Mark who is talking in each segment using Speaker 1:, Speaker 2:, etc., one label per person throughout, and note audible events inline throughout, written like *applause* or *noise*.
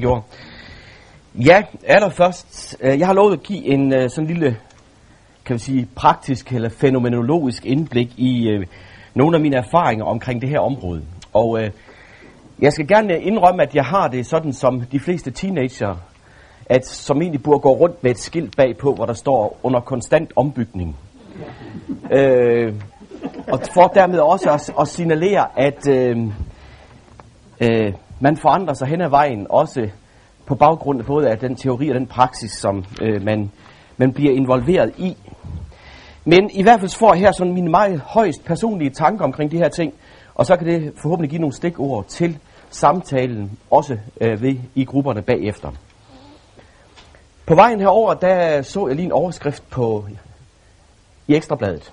Speaker 1: gjorde. Ja, allerførst, øh, jeg har lovet at give en øh, sådan lille, kan vi sige, praktisk eller fænomenologisk indblik i øh, nogle af mine erfaringer omkring det her område. Og øh, jeg skal gerne indrømme, at jeg har det sådan som de fleste teenager, at som egentlig burde gå rundt med et skilt bagpå, hvor der står under konstant ombygning. Øh, og for dermed også at, at signalere, at øh, øh, man forandrer sig hen ad vejen, også på baggrund af både af den teori og den praksis, som øh, man, man bliver involveret i. Men i hvert fald får jeg her sådan mine meget højst personlige tanker omkring de her ting, og så kan det forhåbentlig give nogle stikord til samtalen, også øh, ved i grupperne bagefter. På vejen herover, der så jeg lige en overskrift på i Ekstrabladet.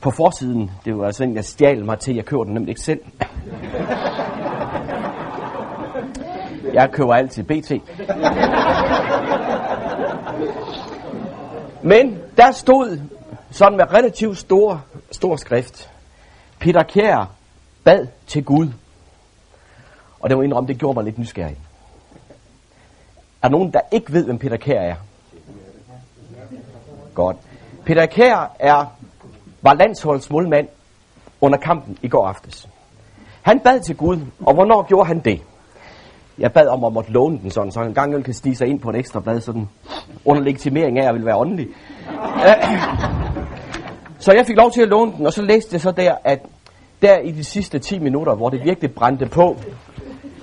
Speaker 1: På forsiden, det var altså en, jeg stjal mig til, jeg køber den nemlig ikke selv. Jeg køber altid BT. Men der stod sådan med relativt stor, stor skrift, Peter Kjær bad til Gud. Og det må indrømme, det gjorde mig lidt nysgerrig. Er der nogen, der ikke ved, hvem Peter Kjær er? Godt. Peter Kjær er, var landsholdsmålmand under kampen i går aftes. Han bad til Gud, og hvornår gjorde han det? Jeg bad om at måtte låne den sådan, så en gang kan stige sig ind på et ekstra blad, sådan under legitimering af, at jeg vil være åndelig. *clears throat* så jeg fik lov til at låne den, og så læste jeg så der, at der i de sidste 10 minutter, hvor det virkelig brændte på,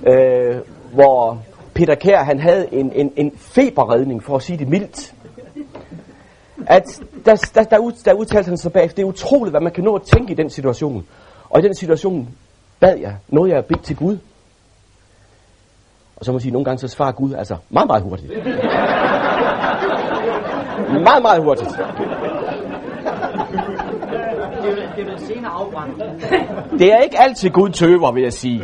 Speaker 1: øh, hvor Peter Kær, han havde en, en, en feberredning, for at sige det mildt, at der, der, der, ud, der udtalte han sig bagefter, det er utroligt, hvad man kan nå at tænke i den situation. Og i den situation bad jeg, noget jeg bedt til Gud. Og så må jeg sige, at nogle gange så svarer Gud altså meget, meget hurtigt. meget, meget hurtigt. Det er senere afbrændt. Det er ikke altid Gud tøver, vil jeg sige.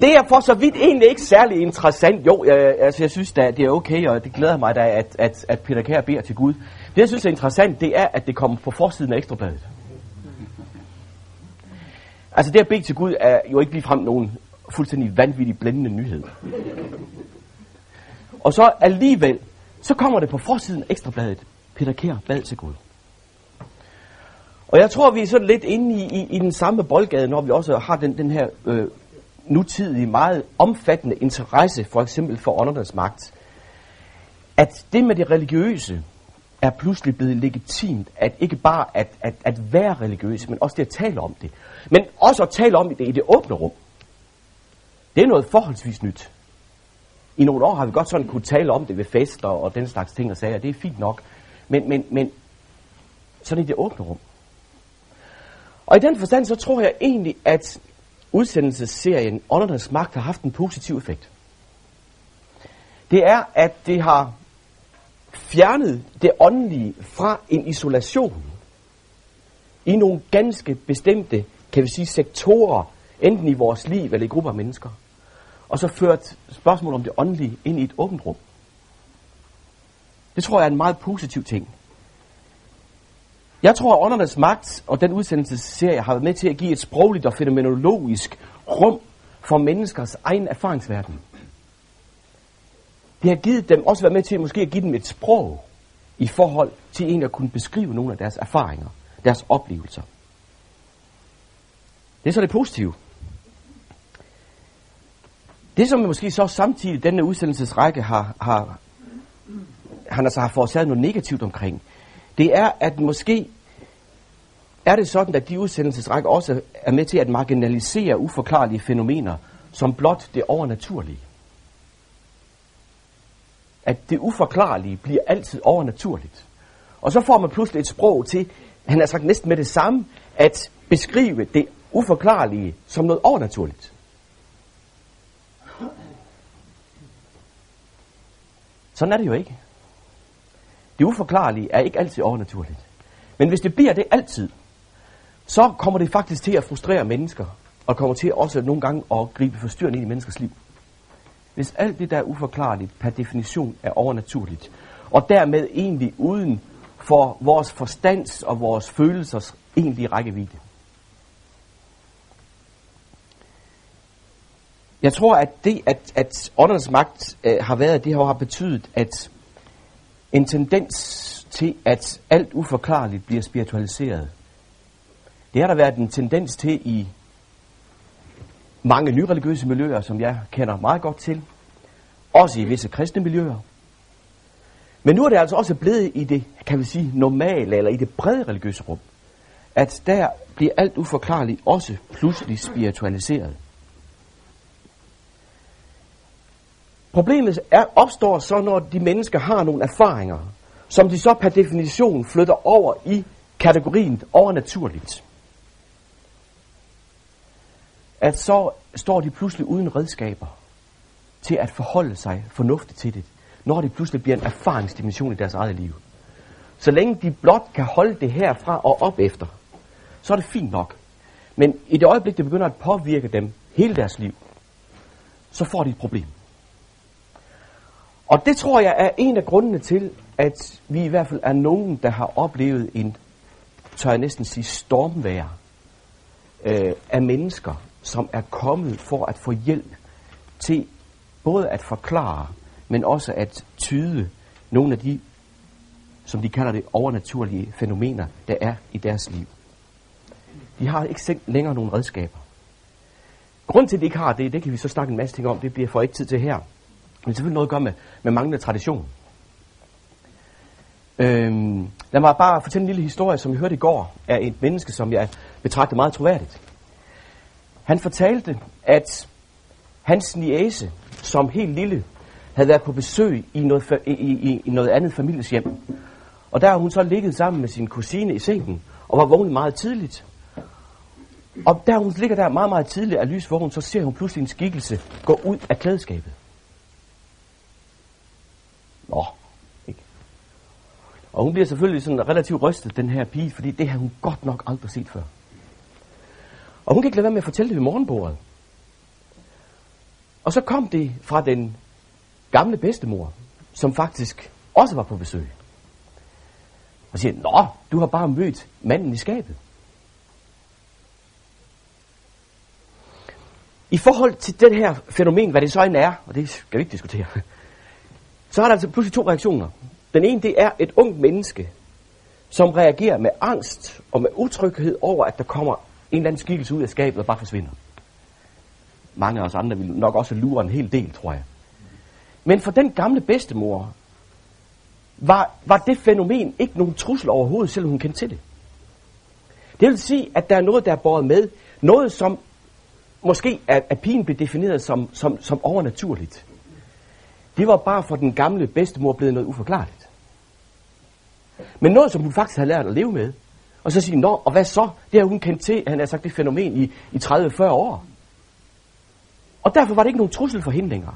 Speaker 1: Det er for så vidt egentlig ikke særlig interessant. Jo, jeg, altså, jeg synes da, det er okay, og det glæder mig da, at, at, at Peter Kær beder til Gud. Det, jeg synes er interessant, det er, at det kommer på forsiden af Ekstrabladet. Altså det at bede til Gud er jo ikke ligefrem nogen fuldstændig vanvittig blændende nyhed. Og så alligevel, så kommer det på forsiden af Ekstrabladet. Peter Kær bad til Gud. Og jeg tror, vi er sådan lidt inde i, i, i den samme boldgade, når vi også har den, den her øh, nutidige, meget omfattende interesse, for eksempel for åndernes magt. At det med det religiøse er pludselig blevet legitimt, at ikke bare at, at, at være religiøs, men også det at tale om det. Men også at tale om det i det åbne rum. Det er noget forholdsvis nyt. I nogle år har vi godt sådan kunne tale om det ved fester og den slags ting og sager. Det er fint nok. Men, men, men sådan i det åbne rum. Og i den forstand, så tror jeg egentlig, at udsendelsesserien Åndernes Magt har haft en positiv effekt. Det er, at det har fjernet det åndelige fra en isolation i nogle ganske bestemte, kan vi sige, sektorer, enten i vores liv eller i grupper af mennesker. Og så ført spørgsmål om det åndelige ind i et åbent rum. Det tror jeg er en meget positiv ting. Jeg tror, at åndernes magt og den udsendelsesserie har været med til at give et sprogligt og fænomenologisk rum for menneskers egen erfaringsverden. Det har givet dem også været med til måske at give dem et sprog i forhold til en at kunne beskrive nogle af deres erfaringer, deres oplevelser. Det er så det positive. Det, som måske så samtidig denne udsendelsesrække har, har, han altså har forårsaget noget negativt omkring, det er, at måske er det sådan, at de udsendelsesrækker også er med til at marginalisere uforklarlige fænomener, som blot det overnaturlige. At det uforklarlige bliver altid overnaturligt. Og så får man pludselig et sprog til, han har sagt næsten med det samme, at beskrive det uforklarlige som noget overnaturligt. Sådan er det jo ikke. Det uforklarlige er ikke altid overnaturligt. Men hvis det bliver det altid, så kommer det faktisk til at frustrere mennesker, og kommer til også nogle gange at gribe forstyrrende ind i menneskers liv. Hvis alt det, der er uforklarligt, per definition er overnaturligt, og dermed egentlig uden for vores forstands og vores følelsers egentlige rækkevidde. Jeg tror, at det, at, at åndernes magt øh, har været, det har betydet, at en tendens til, at alt uforklarligt bliver spiritualiseret. Det har der været en tendens til i mange nyreligiøse miljøer, som jeg kender meget godt til. Også i visse kristne miljøer. Men nu er det altså også blevet i det, kan vi sige, normale, eller i det brede religiøse rum, at der bliver alt uforklarligt også pludselig spiritualiseret. Problemet er, opstår så, når de mennesker har nogle erfaringer, som de så per definition flytter over i kategorien overnaturligt. At så står de pludselig uden redskaber til at forholde sig fornuftigt til det, når det pludselig bliver en erfaringsdimension i deres eget liv. Så længe de blot kan holde det herfra og op efter, så er det fint nok. Men i det øjeblik, det begynder at påvirke dem hele deres liv, så får de et problem. Og det tror jeg er en af grundene til, at vi i hvert fald er nogen, der har oplevet en, tør jeg næsten sige, stormvær øh, af mennesker, som er kommet for at få hjælp til både at forklare, men også at tyde nogle af de, som de kalder det, overnaturlige fænomener, der er i deres liv. De har ikke selv længere nogen redskaber. Grunden til, at de ikke har det, det kan vi så snakke en masse ting om, det bliver for ikke tid til her. Men selvfølgelig noget at gøre med, med manglende tradition. Øhm, lad mig bare fortælle en lille historie, som jeg hørte i går, af et menneske, som jeg betragter meget troværdigt. Han fortalte, at hans niese, som helt lille, havde været på besøg i noget, i, i, i noget andet families hjem. Og der har hun så ligget sammen med sin kusine i sengen, og var vågnet meget tidligt. Og der hun ligger der meget, meget tidligt af lys vågen, så ser hun pludselig en skikkelse gå ud af klædeskabet. Nå, ikke? Og hun bliver selvfølgelig sådan relativt rystet, den her pige, fordi det har hun godt nok aldrig set før. Og hun kan ikke lade være med at fortælle det ved morgenbordet. Og så kom det fra den gamle bedstemor, som faktisk også var på besøg. Og siger, Nå, du har bare mødt manden i skabet. I forhold til det her fænomen, hvad det så end er, og det skal vi ikke diskutere, så er der altså pludselig to reaktioner. Den ene, det er et ungt menneske, som reagerer med angst og med utryghed over, at der kommer en eller anden skikkelse ud af skabet og bare forsvinder. Mange af os andre vil nok også lure en hel del, tror jeg. Men for den gamle bedstemor var, var det fænomen ikke nogen trussel overhovedet, selvom hun kendte til det. Det vil sige, at der er noget, der er båret med. Noget, som måske er, at pigen blev defineret som, som, som overnaturligt. Det var bare for den gamle bedstemor blevet noget uforklarligt. Men noget, som hun faktisk havde lært at leve med. Og så sige, nå, og hvad så? Det har hun kendt til, han har sagt det fænomen i, i 30-40 år. Og derfor var det ikke nogen trussel for hende længere.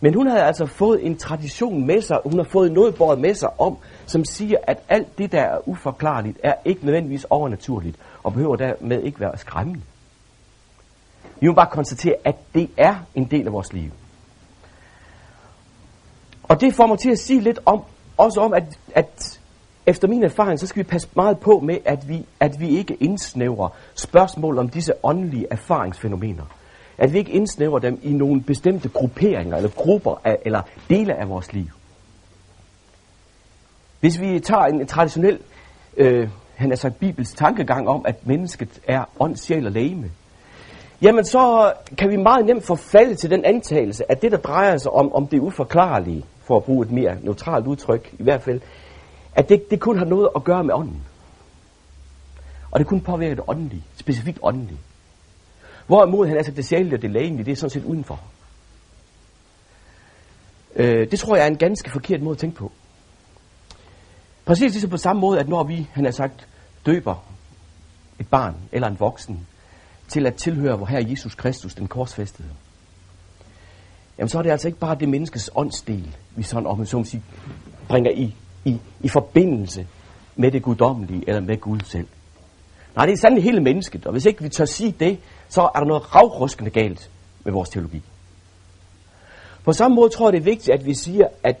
Speaker 1: Men hun havde altså fået en tradition med sig, hun har fået noget båret med sig om, som siger, at alt det, der er uforklarligt, er ikke nødvendigvis overnaturligt, og behøver dermed ikke være skræmmende. Vi må bare konstatere, at det er en del af vores liv. Og det får mig til at sige lidt om, også om, at, at efter min erfaring, så skal vi passe meget på med, at vi, at vi ikke indsnævrer spørgsmål om disse åndelige erfaringsfænomener. At vi ikke indsnævrer dem i nogle bestemte grupperinger, eller grupper, af, eller dele af vores liv. Hvis vi tager en, traditionel, øh, han har sagt, Bibels tankegang om, at mennesket er ånd, sjæl og lægeme, jamen så kan vi meget nemt forfalde til den antagelse, at det, der drejer sig om, om det uforklarlige, for at bruge et mere neutralt udtryk i hvert fald, at det, det kun har noget at gøre med ånden. Og det kun påvirker det åndelige, specifikt åndelige. Hvorimod han altså det sjældne og det lægelige, det er sådan set udenfor. Øh, det tror jeg er en ganske forkert måde at tænke på. Præcis ligesom på samme måde, at når vi, han har sagt, døber et barn eller en voksen til at tilhøre vor Herre Jesus Kristus, den korsfæstede, jamen så er det altså ikke bare det menneskes åndsdel, vi sådan om så sige, bringer i, i, i forbindelse med det guddommelige eller med Gud selv. Nej, det er sandelig hele mennesket, og hvis ikke vi tør sige det, så er der noget ravruskende galt med vores teologi. På samme måde tror jeg, det er vigtigt, at vi siger, at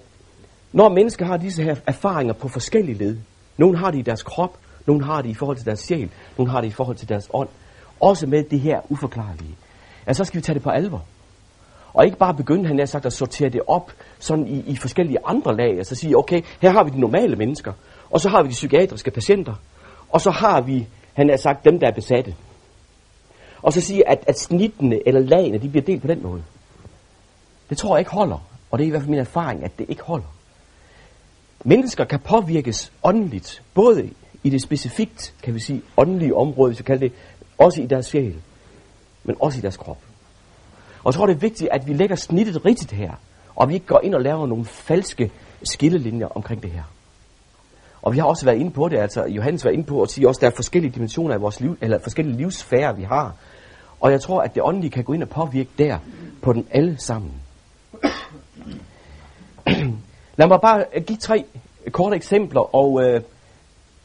Speaker 1: når mennesker har disse her erfaringer på forskellige led, nogle har det i deres krop, nogle har det i forhold til deres sjæl, nogle har det i forhold til deres ånd, også med det her uforklarlige, ja, så skal vi tage det på alvor. Og ikke bare begynde, han har sagt, at sortere det op sådan i, i forskellige andre lag. Altså sige, okay, her har vi de normale mennesker, og så har vi de psykiatriske patienter, og så har vi, han har sagt, dem, der er besatte. Og så sige, at, at snittene eller lagene, de bliver delt på den måde. Det tror jeg ikke holder. Og det er i hvert fald min erfaring, at det ikke holder. Mennesker kan påvirkes åndeligt, både i det specifikt, kan vi sige, åndelige område, hvis vi kalder det, også i deres sjæl, men også i deres krop. Og jeg tror, det er vigtigt, at vi lægger snittet rigtigt her, og vi ikke går ind og laver nogle falske skillelinjer omkring det her. Og vi har også været inde på det, altså Johannes var inde på at sige også, at der er forskellige dimensioner af vores liv, eller forskellige livsfærer, vi har. Og jeg tror, at det åndelige kan gå ind og påvirke der på den alle sammen. *clears throat* Lad mig bare øh, give tre korte eksempler, og øh,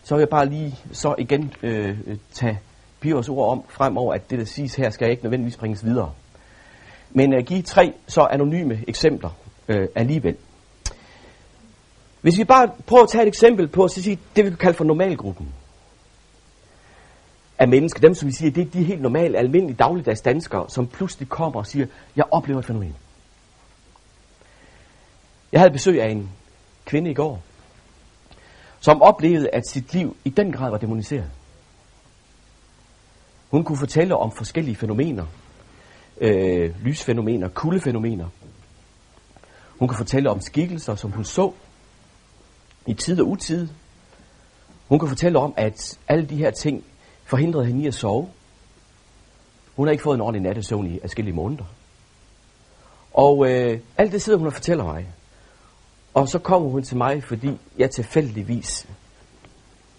Speaker 1: så vil jeg bare lige så igen øh, øh tage Pyrrhus ord om fremover, at det, der siges her, skal ikke nødvendigvis bringes videre. Men øh, give tre så anonyme eksempler øh, alligevel. Hvis vi bare prøver at tage et eksempel på, så sige, det vi kan kalde for normalgruppen af mennesker, dem som vi siger, det er de helt normale, almindelige dagligdags danskere, som pludselig kommer og siger, jeg oplever et fænomen. Jeg havde besøg af en kvinde i går, som oplevede, at sit liv i den grad var demoniseret. Hun kunne fortælle om forskellige fænomener, øh, lysfænomener, kuldefænomener. Hun kan fortælle om skikkelser, som hun så i tid og utid. Hun kan fortælle om, at alle de her ting forhindrede hende i at sove. Hun har ikke fået en ordentlig nattesøvn i adskillige måneder. Og øh, alt det sidder hun og fortæller mig. Og så kommer hun til mig, fordi jeg tilfældigvis,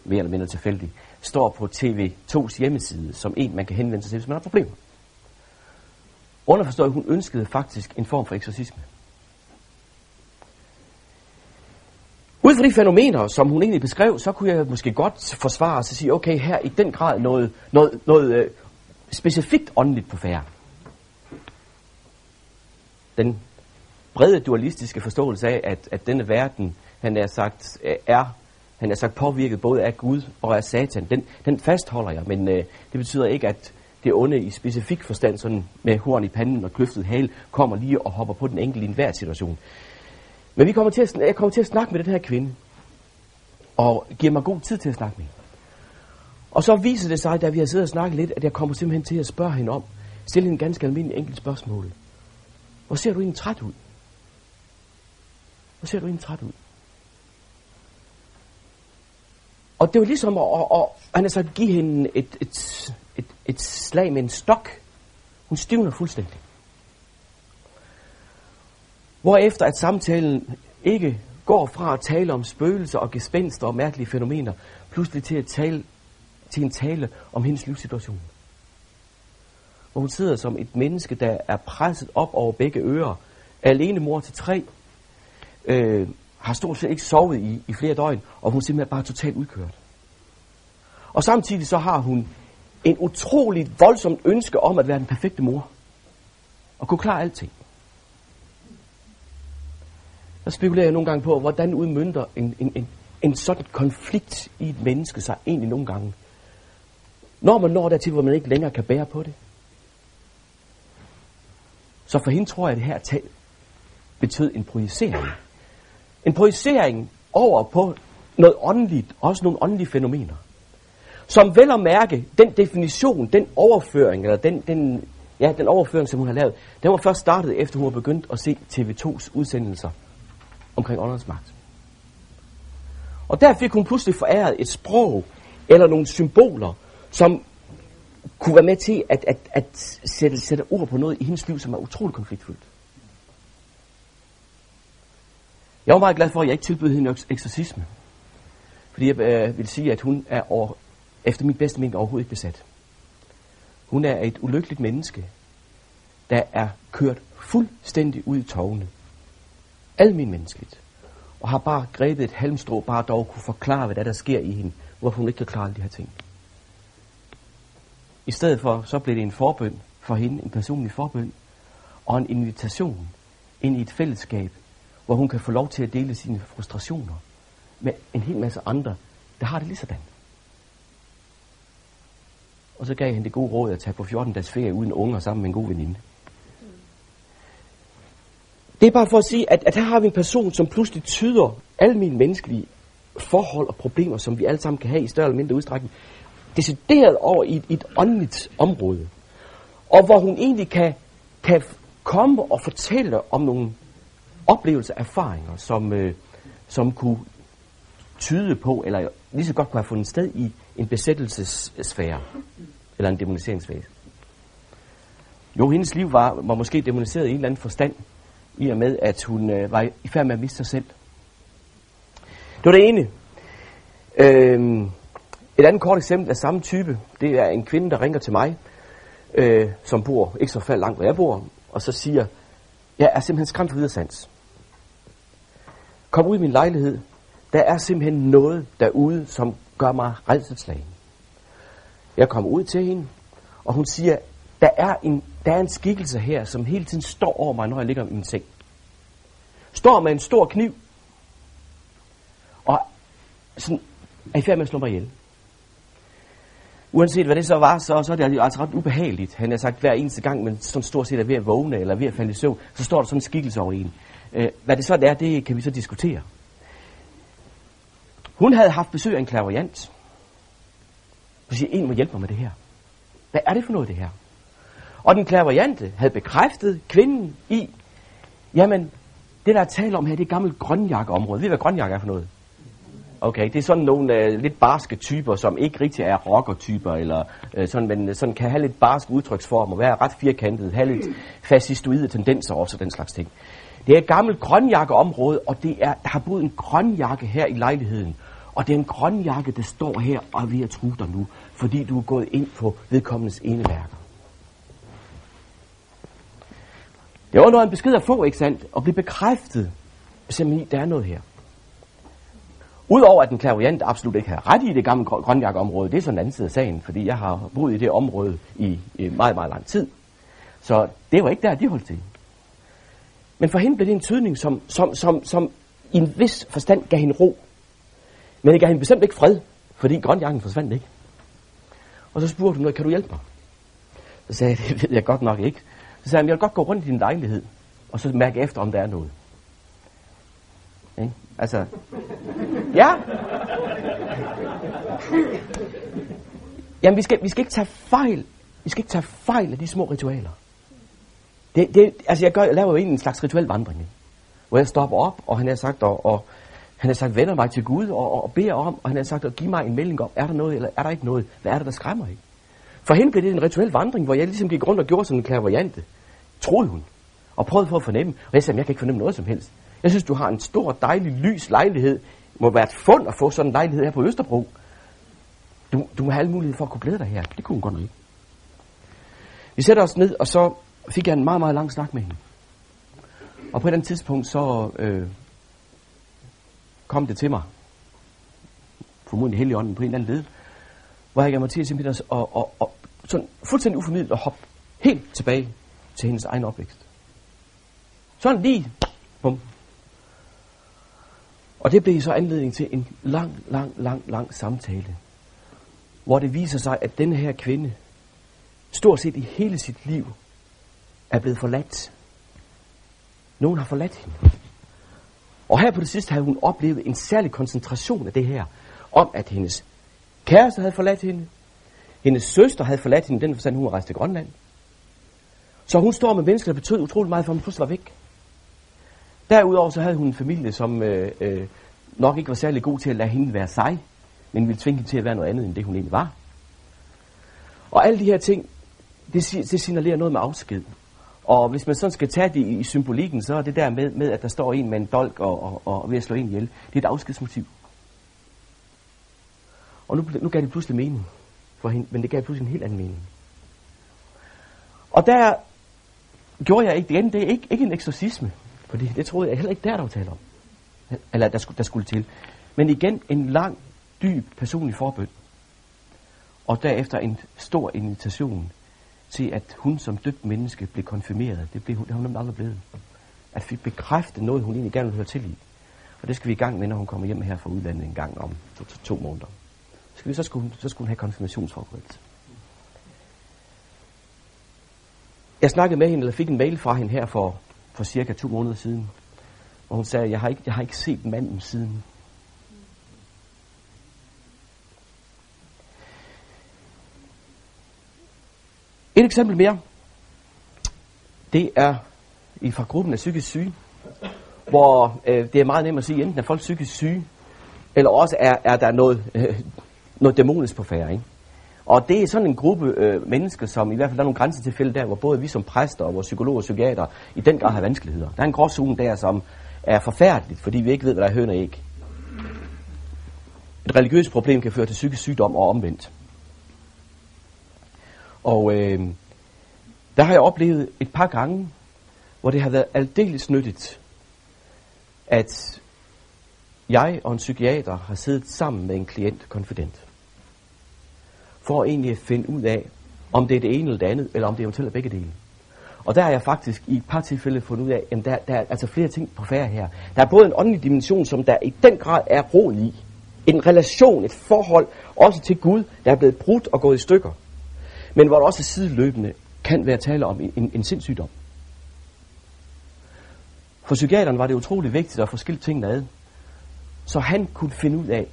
Speaker 1: mere eller mindre tilfældig, står på TV2's hjemmeside som en, man kan henvende sig til, hvis man har problemer. Underforstået, hun ønskede faktisk en form for eksorcisme. Ud fra de fænomener, som hun egentlig beskrev, så kunne jeg måske godt forsvare og sige, okay, her i den grad noget, noget, noget øh, specifikt åndeligt på færre. Den brede dualistiske forståelse af, at, at denne verden, han er sagt, øh, er han er sagt påvirket både af Gud og af Satan. Den, den fastholder jeg, men øh, det betyder ikke, at det onde i specifik forstand, sådan med horn i panden og kløftet hale, kommer lige og hopper på den enkelte i enhver situation. Men vi kommer til at, jeg kommer til at snakke med den her kvinde, og giver mig god tid til at snakke med hende. Og så viser det sig, da vi har siddet og snakket lidt, at jeg kommer simpelthen til at spørge hende om, stille hende en ganske almindelig enkelt spørgsmål. Hvor ser du egentlig træt ud? Hvor ser du egentlig træt ud? Og det var ligesom at, at, at han har sagt, give hende et, et, et, slag med en stok. Hun stivner fuldstændig. Hvorefter at samtalen ikke går fra at tale om spøgelser og gespenster og mærkelige fænomener, pludselig til at tale til en tale om hendes livssituation. Hvor hun sidder som et menneske, der er presset op over begge ører, er alene mor til tre, øh, har stort set ikke sovet i, i flere døgn, og hun er simpelthen bare totalt udkørt. Og samtidig så har hun en utrolig voldsomt ønske om at være den perfekte mor. Og kunne klare alting. Der spekulerer jeg nogle gange på, hvordan udmyndter en, en, en, en sådan konflikt i et menneske sig egentlig nogle gange. Når man når dertil, hvor man ikke længere kan bære på det. Så for hende tror jeg, at det her tal betød en projicering. En projicering over på noget åndeligt, også nogle åndelige fænomener. Som vel at mærke, den definition, den overføring, eller den, den, ja, den overføring, som hun har lavet, den var først startet, efter hun var begyndt at se TV2's udsendelser omkring åndernes magt. Og der fik hun pludselig foræret et sprog, eller nogle symboler, som kunne være med til at, at, at sætte, sætte ord på noget i hendes liv, som er utroligt konfliktfyldt. Jeg var meget glad for, at jeg ikke tilbød hende eksorcisme. Fordi jeg øh, vil sige, at hun er over, efter min bedste mening overhovedet ikke besat. Hun er et ulykkeligt menneske, der er kørt fuldstændig ud i tovene. Almindeligt. menneskeligt. Og har bare grebet et halmstrå, bare dog kunne forklare, hvad der, der sker i hende, hvorfor hun ikke kan klare alle de her ting. I stedet for, så blev det en forbøn for hende, en personlig forbøn, og en invitation ind i et fællesskab, hvor hun kan få lov til at dele sine frustrationer med en hel masse andre, der har det lige sådan. Og så gav han det gode råd at tage på 14 dages ferie uden unger sammen med en god veninde. Det er bare for at sige, at, at her har vi en person, som pludselig tyder alle mine menneskelige forhold og problemer, som vi alle sammen kan have i større eller mindre udstrækning, decideret over i et, et åndeligt område. Og hvor hun egentlig kan, kan komme og fortælle om nogle oplevelser, erfaringer, som, øh, som kunne tyde på, eller lige så godt kunne have fundet sted i en besættelsessfære, eller en demoniseringsfase. Jo, hendes liv var, var måske demoniseret i en eller anden forstand, i og med, at hun øh, var i færd med at miste sig selv. Det var det ene. Øhm, et andet kort eksempel af samme type, det er en kvinde, der ringer til mig, øh, som bor ikke så fald langt, hvor jeg bor, og så siger, jeg er simpelthen skræmt for sans. Kom ud i min lejlighed, der er simpelthen noget derude, som gør mig redselslagen. Jeg kommer ud til hende, og hun siger, der er, en, der er en skikkelse her, som hele tiden står over mig, når jeg ligger i min seng. Står med en stor kniv, og sådan, er i færd med at slå mig ihjel. Uanset hvad det så var, så, så er det altså, altså ret ubehageligt. Han har sagt hver eneste gang, men sådan stort set er ved at vågne eller ved at falde i søvn, så står der sådan en skikkelse over en. Øh, hvad det så er, det kan vi så diskutere. Hun havde haft besøg af en klaverjant. Hun siger, en må hjælpe mig med det her. Hvad er det for noget, det her? Og den klaverjante havde bekræftet kvinden i, jamen, det der er tale om her, det er gammelt grønjakkeområde. Ved I, hvad grønjakke er for noget? Okay, det er sådan nogle uh, lidt barske typer, som ikke rigtig er rockertyper, eller uh, sådan, men øh, sådan kan have lidt barske udtryksformer, og være ret firkantet, have lidt fascistoide tendenser også, den slags ting. Det er et gammelt grønjakkeområde, og det er, der har boet en grønjakke her i lejligheden. Og det er en grønjakke, der står her og er ved at true dig nu, fordi du er gået ind på vedkommendes eneværker. Det var noget en besked at få, ikke sandt? Og blive bekræftet, simpelthen, der er noget her. Udover at den klaviant absolut ikke har ret i det gamle grønjakkeområde, det er sådan en anden side af sagen, fordi jeg har boet i det område i, i meget, meget lang tid. Så det var ikke der, de holdt til. Men for hende blev det en tydning, som, som, som, som i en vis forstand gav hende ro. Men det gav hende bestemt ikke fred, fordi grønjakken forsvandt ikke. Og så spurgte hun, kan du hjælpe mig? Så sagde jeg, det ved jeg godt nok ikke. Så sagde han, jeg vil godt gå rundt i din lejlighed, og så mærke efter, om der er noget. Ikke? Altså, ja. Jamen, vi skal, vi skal ikke tage fejl. Vi skal ikke tage fejl af de små ritualer. Det, det, altså, jeg, gør, jeg laver jo en slags rituel vandring, hvor jeg stopper op, og han har sagt, og, og han har sagt, vender mig til Gud og, og, beder om, og han har sagt, at give mig en melding om, er der noget, eller er der ikke noget? Hvad er det, der skræmmer ikke? For hende blev det en rituel vandring, hvor jeg ligesom gik rundt og gjorde sådan en klaverjante. Troede hun. Og prøvede for at fornemme. Og jeg sagde, jeg kan ikke fornemme noget som helst. Jeg synes, du har en stor, dejlig, lys lejlighed. Det må være et fund at få sådan en lejlighed her på Østerbro. Du, du må have alle muligheder for at kunne glæde dig her. Det kunne hun godt nok ikke. Vi sætter os ned, og så fik jeg en meget, meget lang snak med hende. Og på et andet tidspunkt, så øh, kom det til mig. Formodentlig heligånden på en eller anden led. Hvor jeg gav mig til simpelthen og, og, og sådan fuldstændig uformidlet at hoppe helt tilbage til hendes egen opvækst. Sådan lige, bum. Og det blev så anledning til en lang, lang, lang, lang samtale, hvor det viser sig, at denne her kvinde, stort set i hele sit liv, er blevet forladt. Nogen har forladt hende. Og her på det sidste havde hun oplevet en særlig koncentration af det her, om at hendes kæreste havde forladt hende, hendes søster havde forladt hende, den forstand hun var rejst til Grønland. Så hun står med mennesker, der betød utrolig meget for, hende, hun pludselig var væk. Derudover så havde hun en familie, som øh, øh, nok ikke var særlig god til at lade hende være sig, men ville tvinge hende til at være noget andet, end det hun egentlig var. Og alle de her ting, det, det signalerer noget med afsked. Og hvis man sådan skal tage det i, symbolikken, så er det der med, med, at der står en med en dolk og, og, og ved at slå en ihjel, det er et afskedsmotiv. Og nu, nu gav det pludselig mening for hende, men det gav pludselig en helt anden mening. Og der gjorde jeg ikke, igen, det er ikke, ikke en eksorcisme, fordi det troede jeg heller ikke der, der var tale om. Eller der skulle, der skulle til. Men igen en lang, dyb personlig forbøn. Og derefter en stor invitation til, at hun som dybt menneske blev konfirmeret. Det, blev, hun, det har hun aldrig blevet. At vi bekræfte noget, hun egentlig gerne vil høre til i. Og det skal vi i gang med, når hun kommer hjem her fra udlandet en gang om to, to, to måneder. Så, skal vi, så, skulle hun, så skulle hun have konfirmationsforberedelse. Jeg snakkede med hende, eller fik en mail fra hende her for, for cirka to måneder siden, hvor hun sagde, jeg har ikke, jeg har ikke set manden siden. Et eksempel mere. Det er i fra gruppen af psykisk syge, hvor øh, det er meget nemt at sige, enten er folk psykisk syge, eller også er, er der noget, øh, noget dæmonisk på færre. Ikke? Og det er sådan en gruppe øh, mennesker, som i hvert fald der er nogle grænsetilfælde der, hvor både vi som præster og vores psykologer og psykiater i den grad har vanskeligheder. Der er en gråzone der, som er forfærdeligt, fordi vi ikke ved, hvad der er høn og æg. Et religiøst problem kan føre til psykisk sygdom og omvendt. Og øh, der har jeg oplevet et par gange, hvor det har været aldeles nyttigt, at jeg og en psykiater har siddet sammen med en klient konfident. For egentlig at finde ud af, om det er det ene eller det andet, eller om det eventuelt er begge dele. Og der har jeg faktisk i et par tilfælde fundet ud af, at der, der er altså flere ting på færre her. Der er både en åndelig dimension, som der i den grad er ro i. En relation, et forhold, også til Gud, der er blevet brudt og gået i stykker. Men hvor der også sideløbende kan være tale om en, en, sindssygdom. For psykiateren var det utrolig vigtigt at få skilt tingene ad, så han kunne finde ud af,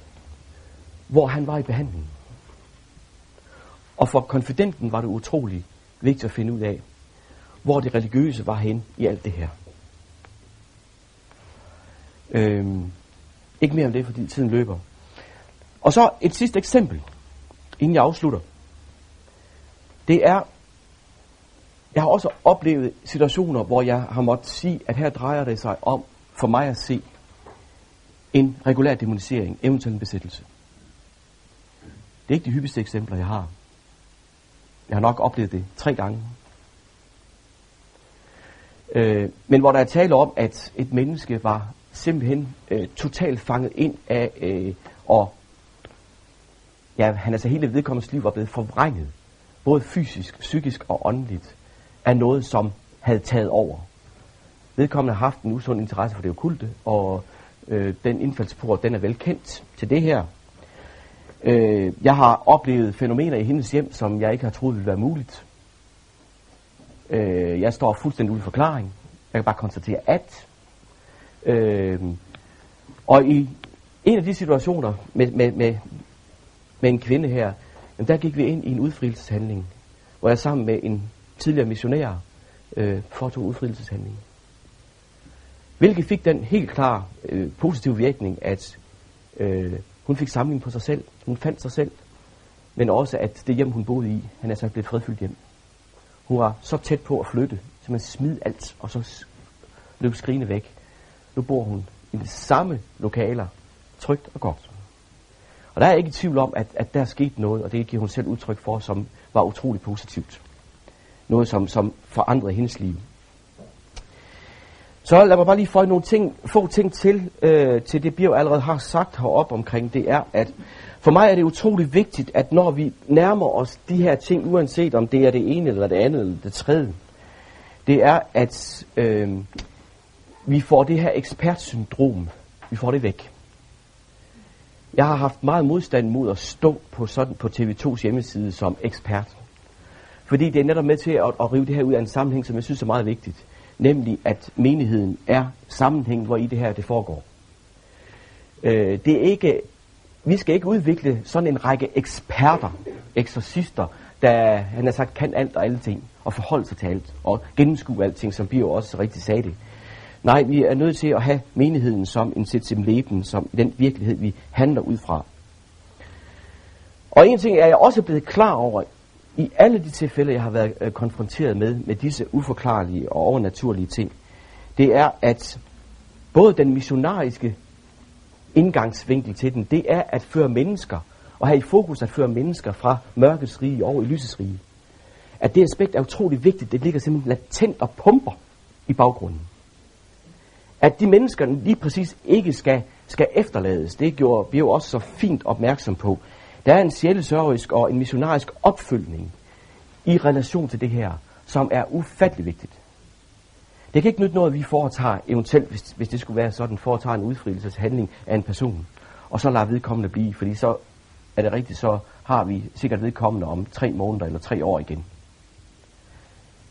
Speaker 1: hvor han var i behandlingen. Og for konfidenten var det utrolig vigtigt at finde ud af, hvor det religiøse var hen i alt det her. Øhm, ikke mere om det, fordi tiden løber. Og så et sidste eksempel, inden jeg afslutter. Det er, jeg har også oplevet situationer, hvor jeg har måttet sige, at her drejer det sig om, for mig at se, en regulær demonisering, eventuelt en besættelse. Det er ikke de hyppigste eksempler, jeg har. Jeg har nok oplevet det tre gange. Øh, men hvor der er tale om, at et menneske var simpelthen øh, totalt fanget ind af, øh, og ja, han altså hele vedkommendes liv var blevet forvrænget, både fysisk, psykisk og åndeligt, af noget, som havde taget over. Vedkommende har haft en usund interesse for det okulte, og øh, den indfaldsport, den er velkendt til det her. Øh, jeg har oplevet fænomener i hendes hjem, som jeg ikke har troet ville være muligt. Øh, jeg står fuldstændig uden forklaring. Jeg kan bare konstatere, at. Øh, og i en af de situationer med, med, med, med en kvinde her, men der gik vi ind i en udfrielseshandling, hvor jeg sammen med en tidligere missionær øh, foretog udfrielseshandlingen. Hvilket fik den helt klar øh, positive virkning, at øh, hun fik samling på sig selv, hun fandt sig selv, men også at det hjem, hun boede i, han er så blevet fredfyldt hjem. Hun var så tæt på at flytte, så man smid alt, og så løb skrigende væk. Nu bor hun i de samme lokaler, trygt og godt. Og der er ikke i tvivl om, at, at der er sket noget, og det giver hun selv udtryk for, som var utrolig positivt. Noget, som, som forandrede hendes liv. Så lad mig bare lige få nogle ting, få ting til, øh, til det Bio allerede har sagt heroppe omkring. Det er, at for mig er det utrolig vigtigt, at når vi nærmer os de her ting, uanset om det er det ene eller det andet eller det tredje, det er, at øh, vi får det her ekspertsyndrom, vi får det væk. Jeg har haft meget modstand mod at stå på, sådan, på TV2's hjemmeside som ekspert. Fordi det er netop med til at, at rive det her ud af en sammenhæng, som jeg synes er meget vigtigt nemlig at menigheden er sammenhæng, hvor i det her det foregår. Øh, det er ikke, vi skal ikke udvikle sådan en række eksperter, eksorcister, der han har sagt kan alt og alle ting, og forholde sig til alt, og gennemskue alting, som Bio også rigtig sagde det. Nej, vi er nødt til at have menigheden som en sæt leben, som den virkelighed, vi handler ud fra. Og en ting er jeg også blevet klar over i alle de tilfælde, jeg har været øh, konfronteret med, med disse uforklarlige og overnaturlige ting, det er, at både den missionariske indgangsvinkel til den, det er at føre mennesker, og have i fokus at føre mennesker fra mørkets rige over i lysets rige. At det aspekt er utrolig vigtigt, det ligger simpelthen latent og pumper i baggrunden. At de mennesker lige præcis ikke skal, skal efterlades, det gjorde vi jo også så fint opmærksom på, der er en sjælesørgisk og en missionarisk opfølgning i relation til det her, som er ufattelig vigtigt. Det kan ikke nytte noget, at vi foretager, eventuelt hvis, hvis det skulle være sådan, foretager en udfrielseshandling af en person, og så lader vedkommende blive, fordi så er det rigtigt, så har vi sikkert vedkommende om tre måneder eller tre år igen.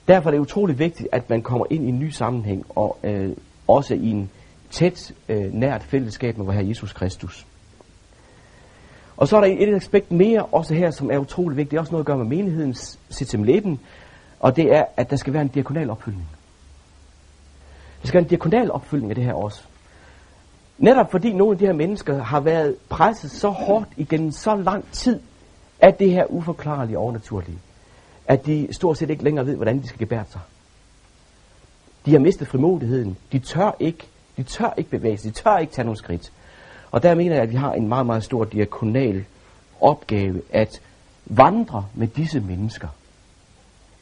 Speaker 1: Derfor er det utrolig vigtigt, at man kommer ind i en ny sammenhæng, og øh, også i en tæt, øh, nært fællesskab med vor Herre Jesus Kristus. Og så er der et aspekt mere også her, som er utrolig vigtigt. Det er også noget at gøre med menighedens leben, og det er, at der skal være en diakonal opfyldning. Der skal være en diakonal opfyldning af det her også. Netop fordi nogle af de her mennesker har været presset så hårdt igennem så lang tid af det her uforklarlige overnaturlige, at de stort set ikke længere ved, hvordan de skal gebære sig. De har mistet frimodigheden. De tør ikke, de tør ikke bevæge sig. De tør ikke tage nogle skridt. Og der mener jeg, at vi har en meget, meget stor diakonal opgave at vandre med disse mennesker.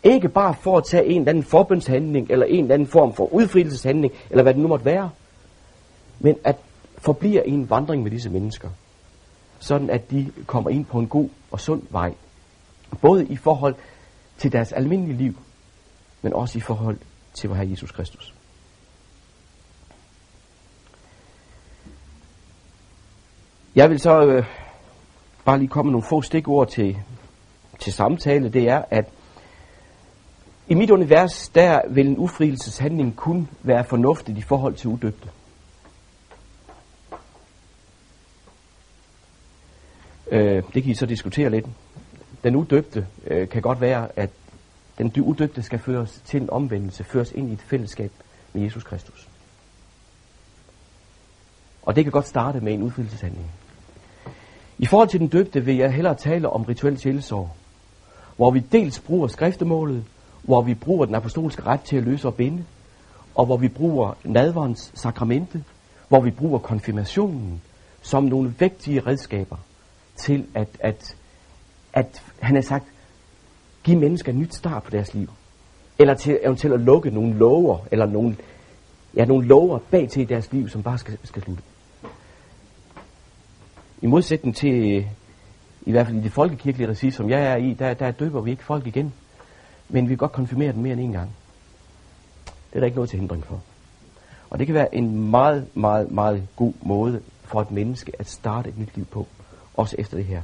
Speaker 1: Ikke bare for at tage en eller anden forbundshandling, eller en eller anden form for udfrielseshandling, eller hvad det nu måtte være, men at forblive en vandring med disse mennesker, sådan at de kommer ind på en god og sund vej, både i forhold til deres almindelige liv, men også i forhold til vor Herre Jesus Kristus. Jeg vil så øh, bare lige komme med nogle få stikord til, til samtale. Det er, at i mit univers, der vil en ufrielseshandling kun være fornuftigt i forhold til udøbte. Øh, det kan I så diskutere lidt. Den udøbte øh, kan godt være, at den udygte skal føres til en omvendelse, føres ind i et fællesskab med Jesus Kristus. Og det kan godt starte med en udfrielseshandling. I forhold til den døbte vil jeg hellere tale om rituel sjælesorg, hvor vi dels bruger skriftemålet, hvor vi bruger den apostolske ret til at løse og binde, og hvor vi bruger nadverens sakramente, hvor vi bruger konfirmationen som nogle vigtige redskaber til at, at, at han har sagt, give mennesker en nyt start på deres liv. Eller til eventuelt at lukke nogle lover, eller nogle, ja, nogle lover bag til i deres liv, som bare skal, skal slutte. I modsætning til, i hvert fald i det folkekirkelige regi, som jeg er i, der, der døber vi ikke folk igen. Men vi kan godt konfirmere dem mere end en gang. Det er der ikke noget til hindring for. Og det kan være en meget, meget, meget god måde for et menneske at starte et nyt liv på. Også efter det her.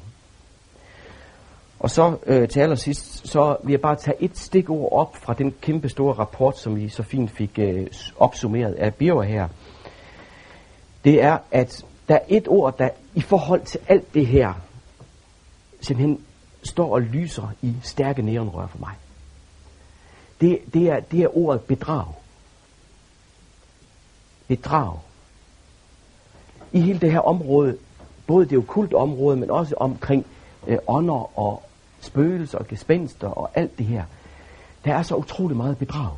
Speaker 1: Og så øh, til allersidst, så vil jeg bare tage et stikord op fra den kæmpe store rapport, som vi så fint fik øh, opsummeret af Birger her. Det er, at der er et ord, der i forhold til alt det her, simpelthen står og lyser i stærke neonrør for mig. Det, det, er, det er ordet bedrag. Bedrag. I hele det her område, både det okulte område, men også omkring øh, ånder og spøgelser og gespenster og alt det her, der er så utrolig meget bedrag.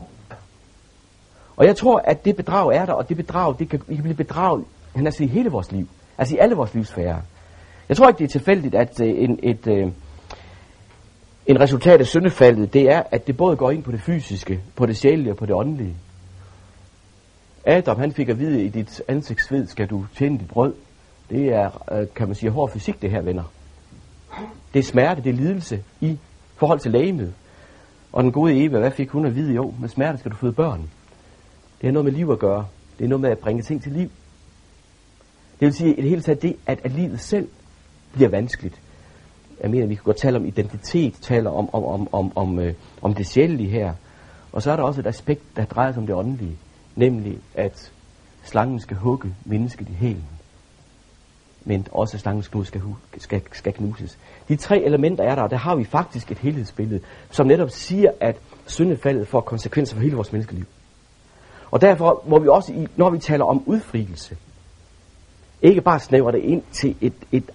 Speaker 1: Og jeg tror, at det bedrag er der, og det bedrag, det kan, vi kan blive bedraget han altså i hele vores liv. Altså i alle vores livsfære. Jeg tror ikke, det er tilfældigt, at øh, en, et, øh, en resultat af syndefaldet, det er, at det både går ind på det fysiske, på det sjælelige og på det åndelige. Adam, han fik at vide, at i dit ansigtsved skal du tjene dit brød. Det er, øh, kan man sige, hård fysik, det her, venner. Det er smerte, det er lidelse i forhold til lægemet. Og den gode Eva, hvad fik hun at vide? Jo, med smerte skal du føde børn. Det har noget med liv at gøre. Det er noget med at bringe ting til liv. Det vil sige, i det hele taget det, at, at livet selv bliver vanskeligt. Jeg mener, vi kan godt tale om identitet, tale om, om, om, om, om, øh, om det sjældne her. Og så er der også et aspekt, der drejer sig om det åndelige. Nemlig, at slangen skal hugge mennesket i hælen. Men også slangens knude skal, skal, skal knuses. De tre elementer er der, og der har vi faktisk et helhedsbillede, som netop siger, at syndefaldet får konsekvenser for hele vores menneskeliv. Og derfor må vi også, når vi taler om udfrielse, ikke bare snævre det ind til et, et,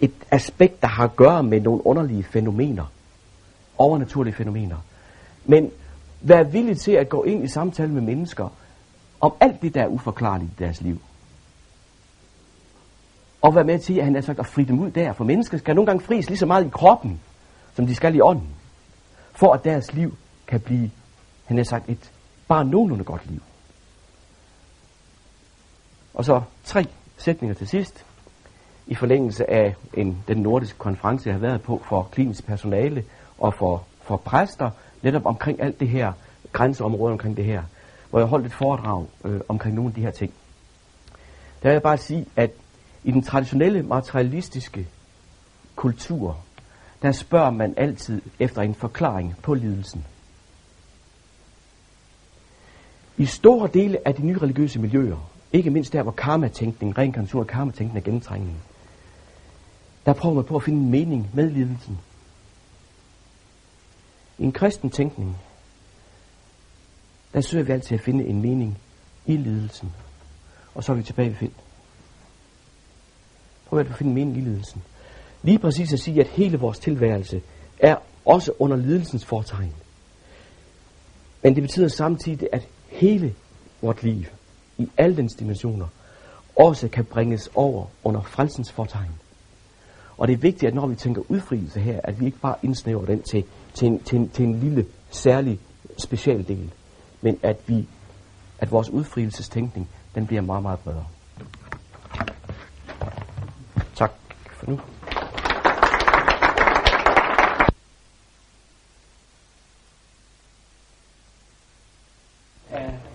Speaker 1: et aspekt, der har at gøre med nogle underlige fænomener, overnaturlige fænomener, men vær villig til at gå ind i samtale med mennesker om alt det, der er uforklarligt i deres liv. Og være med til, at han har sagt, at fri dem ud der, for mennesker skal nogle gange fris lige så meget i kroppen, som de skal i ånden, for at deres liv kan blive, han har sagt, et bare nogenlunde godt liv. Og så tre sætninger til sidst. I forlængelse af en, den nordiske konference, jeg har været på for klinisk personale og for, for præster, netop omkring alt det her, grænseområder omkring det her, hvor jeg holdt et foredrag øh, omkring nogle af de her ting. Der vil jeg bare sige, at i den traditionelle materialistiske kultur, der spørger man altid efter en forklaring på lidelsen. I store dele af de nye religiøse miljøer, ikke mindst der, hvor karmatænkning, reinkarnation og karmatænkning er gennemtrængende, der prøver man på at finde mening med lidelsen. I en kristen tænkning, der søger vi altid at finde en mening i lidelsen. Og så er vi tilbage ved Prøv at finde en mening i lidelsen. Lige præcis at sige, at hele vores tilværelse er også under lidelsens fortegn. Men det betyder samtidig, at hele vort liv, i alle dens dimensioner, også kan bringes over under frelsens fortegn. Og det er vigtigt, at når vi tænker udfrielse her, at vi ikke bare indsnæver den til, til, en, til, en, til en lille, særlig, special del, men at vi, at vores udfrielsestænkning, den bliver meget, meget bredere. For nu.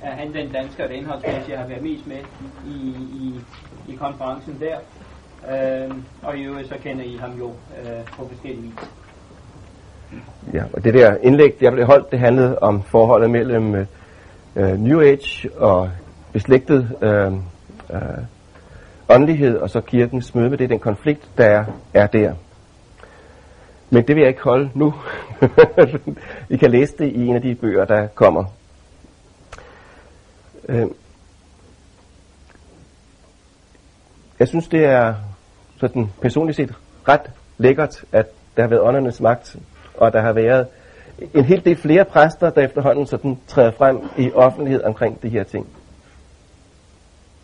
Speaker 2: er han den dansker, der indholdsmæssigt har været mest med i, i, i konferencen der. Øh, og i øvrigt så kender I ham jo øh, på forskellige vis.
Speaker 3: Ja, og det der indlæg, jeg blev holdt, det handlede om forholdet mellem øh, New Age og beslægtet øh, øh, åndelighed, og så kirkens møde med det, den konflikt, der er der. Men det vil jeg ikke holde nu. *laughs* I kan læse det i en af de bøger, der kommer. Øh, jeg synes, det er sådan personligt set ret lækkert, at der har været åndernes magt, og der har været en hel del flere præster, der efterhånden sådan træder frem i offentlighed omkring de her ting.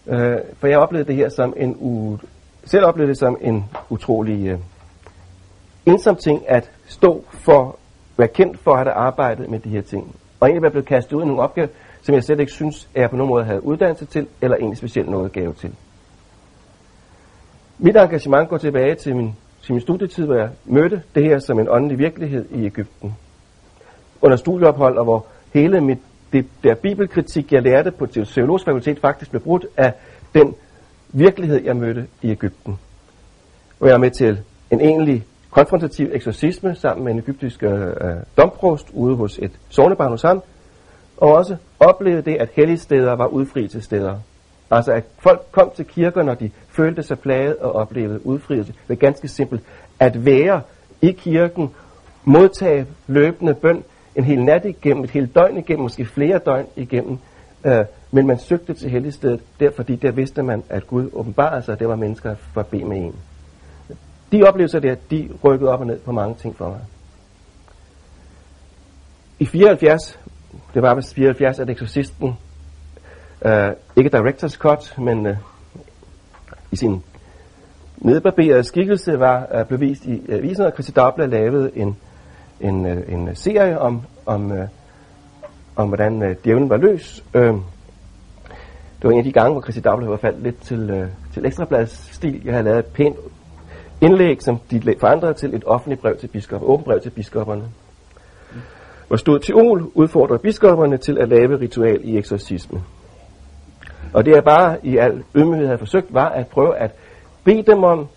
Speaker 3: Øh, for jeg oplevede det her som en u selv oplevede det som en utrolig øh, ensom ting at stå for, være kendt for at have arbejdet med de her ting. Og egentlig være blevet kastet ud i nogle opgaver, som jeg slet ikke synes, at jeg på nogen måde havde uddannelse til, eller egentlig specielt noget gave til. Mit engagement går tilbage til min, til min studietid, hvor jeg mødte det her som en åndelig virkelighed i Ægypten. Under studieophold, og hvor hele mit, det der bibelkritik, jeg lærte på Teologisk Fakultet, faktisk blev brudt af den virkelighed, jeg mødte i Ægypten. Og jeg er med til en egentlig konfrontativ eksorcisme sammen med en egyptisk øh, øh domprost ude hos et sovnebarn hos ham, og også oplevede det, at helligsteder var udfrielsesteder. Altså at folk kom til kirker, når de følte sig plaget og oplevede udfrielse. Det er ganske simpelt. At være i kirken, modtage løbende bøn en hel nat igennem, et helt døgn igennem, måske flere døgn igennem. Øh, men man søgte til helligstedet, der fordi der vidste man, at Gud åbenbarede sig, og det var mennesker for at bede med en. De oplevelser der, de rykkede op og ned på mange ting for mig. I 74 det var vist 74, at eksorcisten, øh, ikke director's cut, men øh, i sin nedbarberede skikkelse var øh, uh, bevist i øh, avisen, at Christi Dagblad lavede en, en, øh, en øh, serie om, om, øh, om hvordan øh, djævlen var løs. Øh, det var en af de gange, hvor Christi Dagblad var faldt lidt til, øh, til ekstrablads stil. Jeg havde lavet et pænt indlæg, som de forandrede til et offentligt brev til biskop, åbent brev til biskopperne hvor stod Tiol udfordrer biskopperne til at lave ritual i eksorcisme. Og det er bare i al ydmyghed havde forsøgt, var at prøve at bede dem om,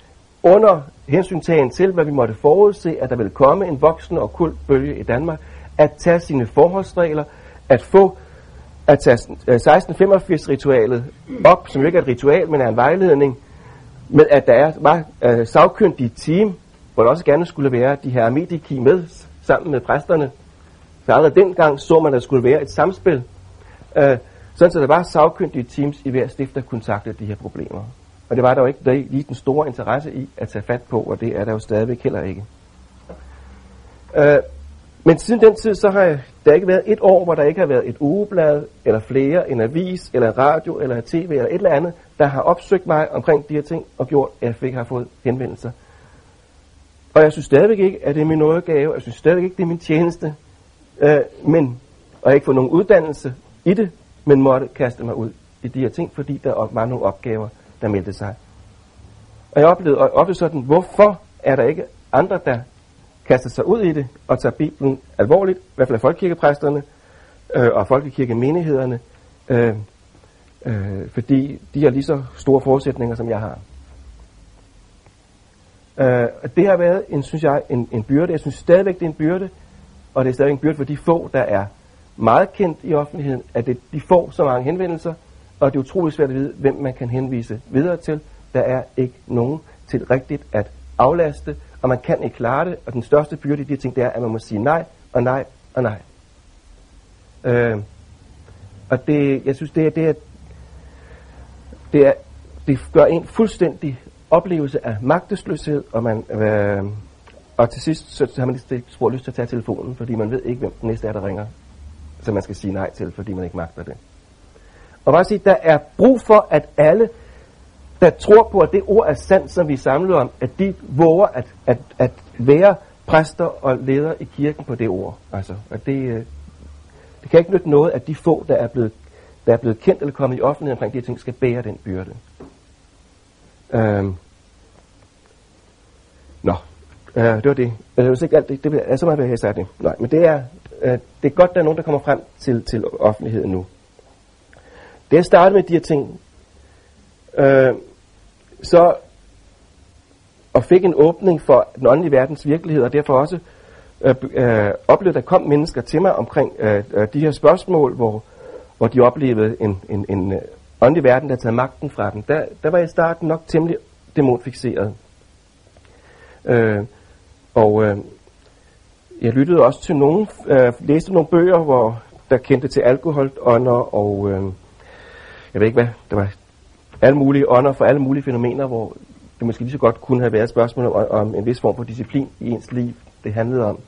Speaker 3: under hensyntagen til, hvad vi måtte forudse, at der vil komme en voksende og kult bølge i Danmark, at tage sine forholdsregler, at få at tage øh, 1685-ritualet op, som jo ikke er et ritual, men er en vejledning, med at der er, var uh, sagkyndige team, hvor der også gerne skulle være de her mediki med, sammen med præsterne, så allerede dengang så man, at der skulle være et samspil, øh, sådan så der var sagkyndige teams i hver stift, der kontaktede de her problemer. Og det var der jo ikke der lige den store interesse i at tage fat på, og det er der jo stadigvæk heller ikke. Øh, men siden den tid, så har der ikke været et år, hvor der ikke har været et ugeblad, eller flere, en avis, eller en radio, eller en tv, eller et eller andet, der har opsøgt mig omkring de her ting, og gjort, at jeg ikke har fået henvendelser. Og jeg synes stadigvæk ikke, at det er min nådegave. Jeg synes stadigvæk ikke, det er min tjeneste. Øh, men, og jeg ikke fået nogen uddannelse i det, men måtte kaste mig ud i de her ting, fordi der var nogle opgaver, der meldte sig. Og jeg oplevede, og oplevede sådan, hvorfor er der ikke andre, der kaster sig ud i det og tager Bibelen alvorligt, i hvert fald folkekirkepræsterne øh, og folkekirkemenighederne, øh, øh, fordi de har lige så store forudsætninger, som jeg har. Øh, det har været, en, synes jeg, en, en byrde. Jeg synes stadigvæk, det er en byrde, og det er stadig en byrde for de få, der er meget kendt i offentligheden, at det, de får så mange henvendelser, og det er utroligt svært at vide, hvem man kan henvise videre til. Der er ikke nogen til rigtigt at aflaste, og man kan ikke klare det, og den største byrde i de ting, det er, at man må sige nej, og nej, og nej. Øh, og det, jeg synes, det er, det er, det er, det gør en fuldstændig oplevelse af magtesløshed, og man, øh, og til sidst, så har man lige spor lyst til at tage telefonen, fordi man ved ikke, hvem den næste er, der ringer, så man skal sige nej til, fordi man ikke magter det. Og bare sige, der er brug for, at alle, der tror på, at det ord er sandt, som vi samler om, at de våger at, at, at være præster og ledere i kirken på det ord. Altså, at det, øh, det kan ikke nytte noget, at de få, der er blevet, der er blevet kendt eller kommet i offentligheden omkring de ting, skal bære den byrde. Øhm. Nå, øh, det var det. Øh, det ikke alt det, det er så meget, hvad jeg har det. Nej, men det er, øh, det er godt, at der er nogen, der kommer frem til, til offentligheden nu. Det jeg startede med de her ting, øh, så og fik en åbning for den åndelige verdens virkelighed, og derfor også øh, øh, oplevede, at der kom mennesker til mig omkring øh, øh, de her spørgsmål, hvor, hvor de oplevede en, en, en øh, åndelig verden, der taget magten fra dem. Der, der var jeg i starten nok temmelig dæmonfixeret. Øh, og øh, jeg lyttede også til nogle, øh, læste nogle bøger, hvor der kendte til alkoholånder, og øh, jeg ved ikke hvad, der var alle mulige ånder for alle mulige fænomener, hvor det måske lige så godt kunne have været et spørgsmål om, om en vis form for disciplin i ens liv, det handlede om.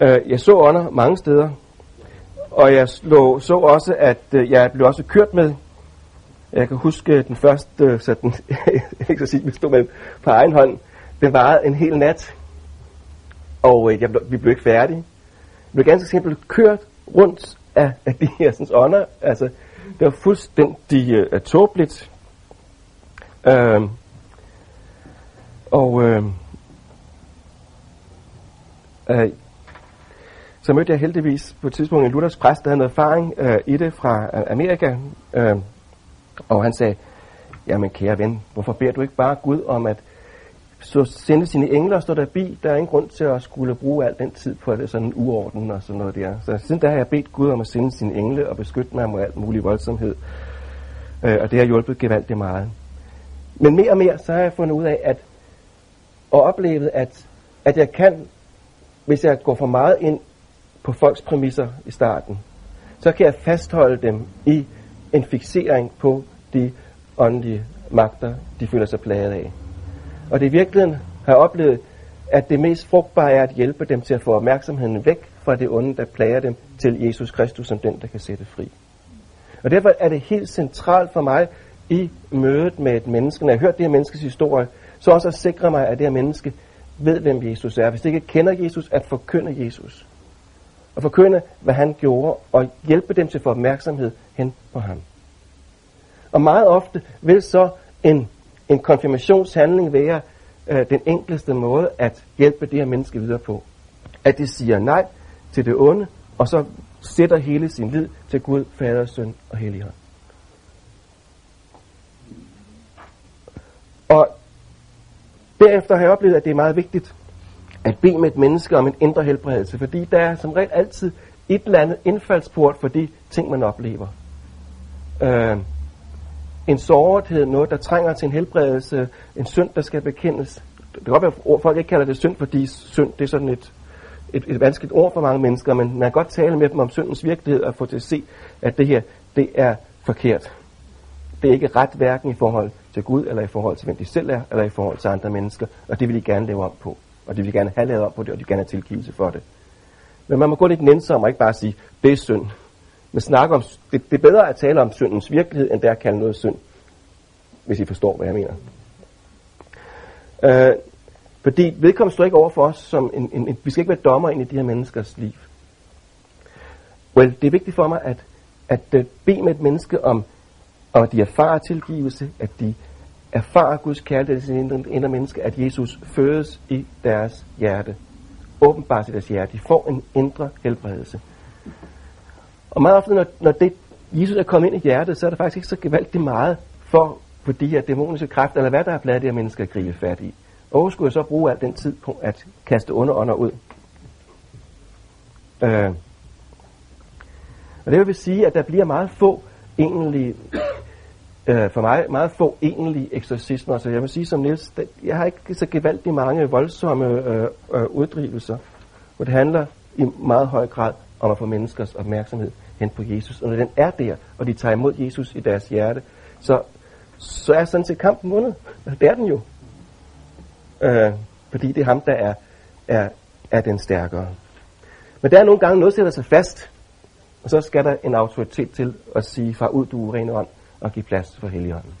Speaker 3: Øh, jeg så ånder mange steder, og jeg slå, så også, at øh, jeg blev også kørt med. Jeg kan huske den første, øh, sådan, *laughs* ikke så sige, vi stod med på egen hånd, det varede en hel nat, og øh, jeg vi blev ikke færdige. Vi blev ganske simpelt kørt rundt af, af de her sådan, ånder. Altså, det var fuldstændig uh, tåbeligt. Uh, og uh, uh, så mødte jeg heldigvis på et tidspunkt en Luthers præst, der havde noget erfaring uh, i det fra uh, Amerika. Uh, og han sagde, jamen kære ven, hvorfor beder du ikke bare Gud om at så sende sine engler og stå der bi. Der er ingen grund til at skulle bruge al den tid på det sådan en uorden og sådan noget der. Så siden da har jeg bedt Gud om at sende sine engle og beskytte mig mod alt mulig voldsomhed. Øh, og det har hjulpet gevaldigt meget. Men mere og mere, så har jeg fundet ud af, at og oplevet, at, at jeg kan, hvis jeg går for meget ind på folks præmisser i starten, så kan jeg fastholde dem i en fixering på de åndelige magter, de føler sig plaget af. Og det i virkeligheden har oplevet, at det mest frugtbare er at hjælpe dem til at få opmærksomheden væk fra det onde, der plager dem, til Jesus Kristus som den, der kan sætte fri. Og derfor er det helt centralt for mig i mødet med et menneske, når jeg har hørt det her menneskes historie, så også at sikre mig, at det her menneske ved, hvem Jesus er. Hvis det ikke kender Jesus, at forkynde Jesus. Og forkynde, hvad han gjorde, og hjælpe dem til at få opmærksomhed hen på ham. Og meget ofte vil så en en konfirmationshandling være øh, den enkleste måde at hjælpe det her menneske videre på. At det siger nej til det onde, og så sætter hele sin lid til Gud, Fader, Søn og Helligånd. Og derefter har jeg oplevet, at det er meget vigtigt at bede med et menneske om en indre helbredelse, fordi der er som regel altid et eller andet indfaldsport for de ting, man oplever. Øh, en sårethed, noget, der trænger til en helbredelse, en synd, der skal bekendes. Det kan godt være, at folk ikke kalder det synd, fordi synd det er sådan et, et, et vanskeligt ord for mange mennesker, men man kan godt tale med dem om syndens virkelighed og få til at se, at det her, det er forkert. Det er ikke ret hverken i forhold til Gud, eller i forhold til, hvem de selv er, eller i forhold til andre mennesker, og det vil de gerne lave om på. Og de vil gerne have lavet om på det, og de vil gerne have tilgivelse for det. Men man må gå lidt nænsom og ikke bare sige, det er synd. Men snakker om, det, det er bedre at tale om syndens virkelighed, end det at kalde noget synd. Hvis I forstår, hvad jeg mener. Øh, fordi vedkommende står ikke over for os som en, en, en, vi skal ikke være dommer ind i de her menneskers liv. Well, det er vigtigt for mig at, at at bede med et menneske om, om at de erfarer tilgivelse, at de erfarer Guds kærlighed til sin indre, indre menneske, at Jesus fødes i deres hjerte. Åbenbart i deres hjerte. De får en indre helbredelse. Og meget ofte, når, når det, Jesus er kommet ind i hjertet, så er der faktisk ikke så gevaldigt meget for, for de her dæmoniske kræfter, eller hvad der er blandt de her mennesker at gribe fat i. Og skulle jeg så bruge al den tid på at kaste underånder ud? Øh, Og det vil sige, at der bliver meget få egentlig, øh, for mig meget få egentlige eksorcismer. Så jeg vil sige som Niels, jeg har ikke så gevaldigt mange voldsomme øh, øh, uddrivelser, hvor det handler i meget høj grad om at få menneskers opmærksomhed hen på Jesus. Og når den er der, og de tager imod Jesus i deres hjerte, så, så er sådan set kampen vundet. Det er den jo. Øh, fordi det er ham, der er, er, er den stærkere. Men der er nogle gange noget, der sætter sig fast, og så skal der en autoritet til at sige, far ud du urene ånd, og give plads for Helligånden.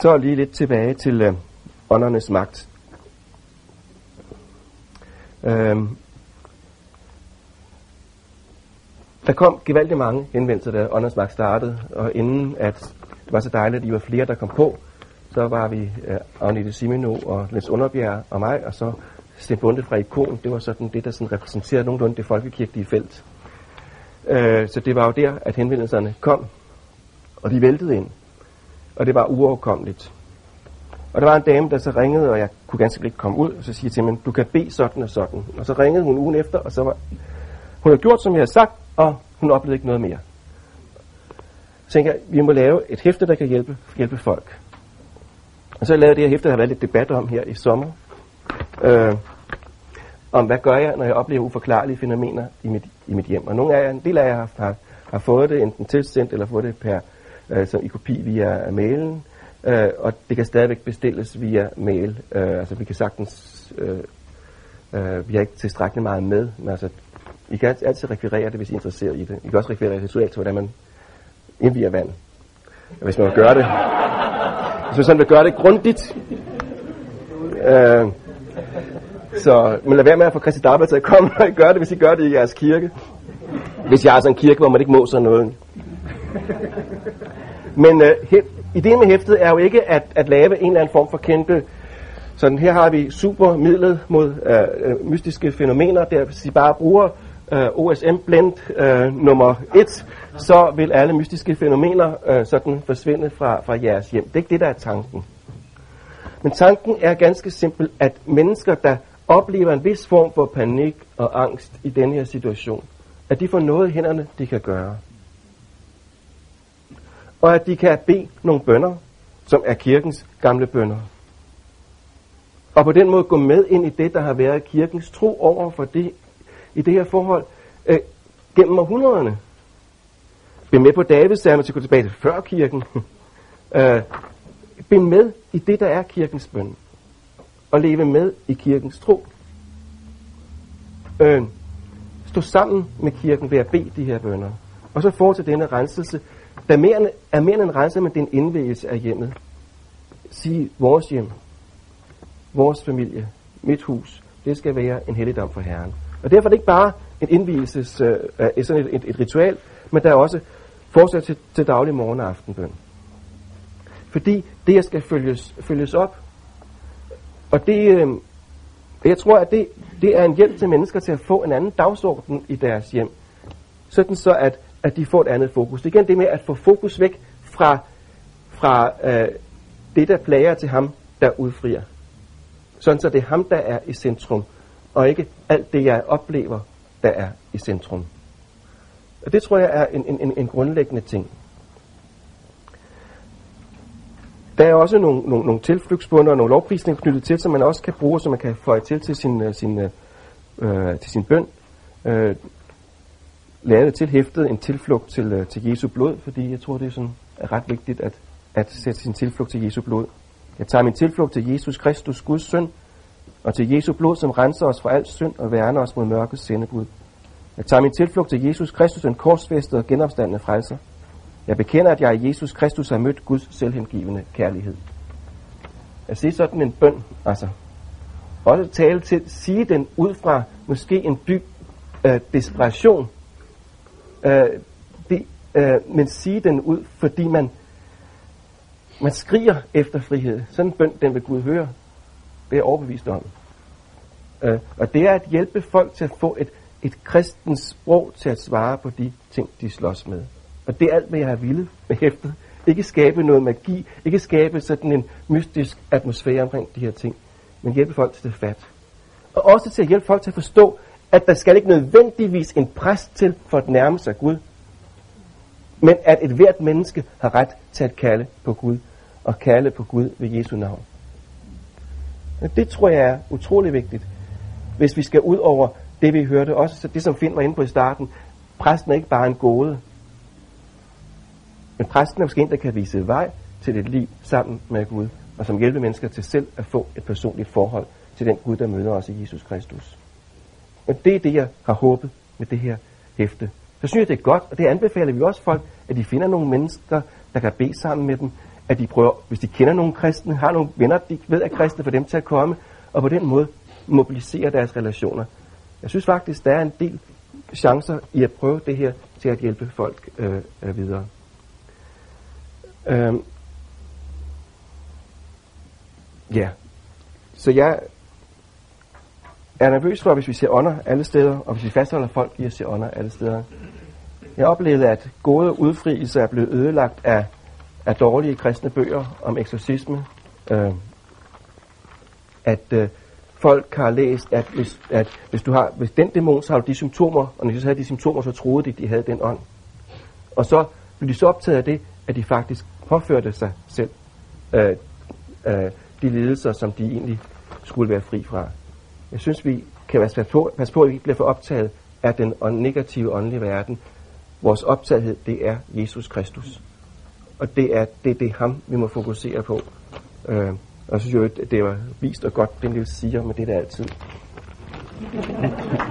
Speaker 3: Så lige lidt tilbage til øh, åndernes magt. Øhm, der kom gevaldigt mange henvendelser, da åndernes magt startede, og inden at det var så dejligt, at I var flere, der kom på, så var vi øh, Agnete Simino og Niels Underbjerg og mig, og så Sten Bunde fra Ikon. Det var sådan det, der sådan repræsenterede nogenlunde det folkekirkelige felt. Øh, så det var jo der, at henvendelserne kom, og de væltede ind. Og det var uoverkommeligt. Og der var en dame, der så ringede, og jeg kunne ganske ikke komme ud, og så siger til hende, du kan bede sådan og sådan. Og så ringede hun ugen efter, og så var hun havde gjort, som jeg havde sagt, og hun oplevede ikke noget mere. Så tænkte jeg, vi må lave et hæfte, der kan hjælpe, hjælpe folk. Og så lavede det her hæfte, der har været lidt debat om her i sommer. Øh, om hvad gør jeg, når jeg oplever uforklarlige fænomener i mit, i mit hjem. Og nogle af jer, en del af jer har, har, har fået det enten tilsendt, eller fået det per, øh, som i kopi via mailen. Øh, og det kan stadigvæk bestilles via mail. Øh, altså vi kan sagtens, øh, øh, vi har ikke tilstrækkeligt meget med, men altså, I kan altid rekvirere det, hvis I er interesseret i det. I kan også rekvirere rituelt til, hvordan man indviger vand. Hvis man vil gøre det. Hvis man sådan vil gøre det grundigt. Øh, så men lad være med at få Christi Darby til at komme og gøre det, hvis I gør det i jeres kirke. Hvis jeg er sådan en kirke, hvor man ikke må sådan noget. Men øh, he, ideen med hæftet er jo ikke at, at lave en eller anden form for kendte sådan her har vi supermidlet mod øh, øh, mystiske fænomener, der hvis I bare bruger øh, OSM Blend øh, nummer 1, så vil alle mystiske fænomener øh, sådan forsvinde fra, fra jeres hjem. Det er ikke det, der er tanken. Men tanken er ganske simpel, at mennesker, der oplever en vis form for panik og angst i denne her situation, at de får noget i hænderne, de kan gøre. Og at de kan bede nogle bønder, som er kirkens gamle bønder. Og på den måde gå med ind i det, der har været kirkens tro over for det, i det her forhold øh, gennem århundrederne. Bliv med på Davids salme, til at gå tilbage til før kirken. *laughs* øh, bliv med i det, der er kirkens bøn. Og leve med i kirkens tro. Øh, stå sammen med kirken ved at bede de her bønder. Og så fortsætte denne renselse, der mere, er mere end en rejse, men det er en indvægelse af hjemmet. Sige vores hjem, vores familie, mit hus, det skal være en helligdom for Herren. Og derfor er det ikke bare en indvielses, øh, sådan et, et, et ritual, men der er også fortsat til, til daglig morgen- og aftenbøn. Fordi det her skal følges, følges op. Og det, øh, jeg tror, at det, det er en hjælp til mennesker til at få en anden dagsorden i deres hjem. Sådan så, at, at de får et andet fokus. Det er igen det med at få fokus væk fra, fra øh, det, der plager til ham, der udfrier. Sådan så det er ham, der er i centrum, og ikke alt det, jeg oplever, der er i centrum. Og det tror jeg er en, en, en grundlæggende ting. Der er også nogle, nogle, nogle tilflugtsbunder og nogle lovprisninger knyttet til, som man også kan bruge, som man kan føje til til sin, øh, sin, øh, øh, til sin bøn. Øh, lavet til hæftet en tilflugt til, øh, til Jesu blod, fordi jeg tror, det er, sådan, er ret vigtigt at, at sætte sin tilflugt til Jesu blod. Jeg tager min tilflugt til Jesus Kristus, Guds søn, og til Jesu blod, som renser os fra al synd og værner os mod mørkets sendebud. Jeg tager min tilflugt til Jesus Kristus, en korsfæstet og genopstandende frelser. Jeg bekender, at jeg i Jesus Kristus har mødt Guds selvhengivende kærlighed. At sige sådan en bøn, altså, også tale til, sige den ud fra måske en dyb øh, desperation, øh, det, øh, men sige den ud, fordi man, man skriger efter frihed. Sådan en bøn, den vil Gud høre. Det er jeg overbevist om. Øh, og det er at hjælpe folk til at få et, et kristens sprog til at svare på de ting, de slås med. Og det er alt, hvad jeg har ville med hæftet. Ikke skabe noget magi, ikke skabe sådan en mystisk atmosfære omkring de her ting, men hjælpe folk til det fat. Og også til at hjælpe folk til at forstå, at der skal ikke nødvendigvis en præst til for at nærme sig Gud, men at et hvert menneske har ret til at kalde på Gud, og kalde på Gud ved Jesu navn. Og det tror jeg er utrolig vigtigt, hvis vi skal ud over det, vi hørte. Også det, som Finn var inde på i starten. Præsten er ikke bare en gåde. Men præsten er måske en, der kan vise vej til et liv sammen med Gud, og som hjælper mennesker til selv at få et personligt forhold til den Gud, der møder os i Jesus Kristus. Men det er det, jeg har håbet med det her hæfte. Så synes jeg, det er godt, og det anbefaler vi også folk, at de finder nogle mennesker, der kan bede sammen med dem, at de prøver, hvis de kender nogle kristne, har nogle venner, de ved er kristne, for dem til at komme, og på den måde mobilisere deres relationer. Jeg synes faktisk, der er en del chancer i at prøve det her til at hjælpe folk øh, øh videre. Øh, ja, så jeg er nervøs for, hvis vi ser ånder alle steder, og hvis vi fastholder folk i at se ånder alle steder. Jeg oplevede, at gode udfrielser er blevet ødelagt af, af dårlige kristne bøger om eksorcisme. Øh, at øh, folk har læst, at hvis, at hvis du har hvis den dæmon, så har du de symptomer, og når de så havde de symptomer, så troede de, de havde den ånd. Og så blev de så optaget af det, at de faktisk påførte sig selv øh, øh, de lidelser, som de egentlig skulle være fri fra. Jeg synes, vi kan passe på, passe på at vi ikke bliver for optaget af den negative åndelige verden. Vores optagethed, det er Jesus Kristus. Og det er det, er det ham, vi må fokusere på. Øh, og så synes jeg, at det var vist og godt, den lille siger, med det der altid. *laughs*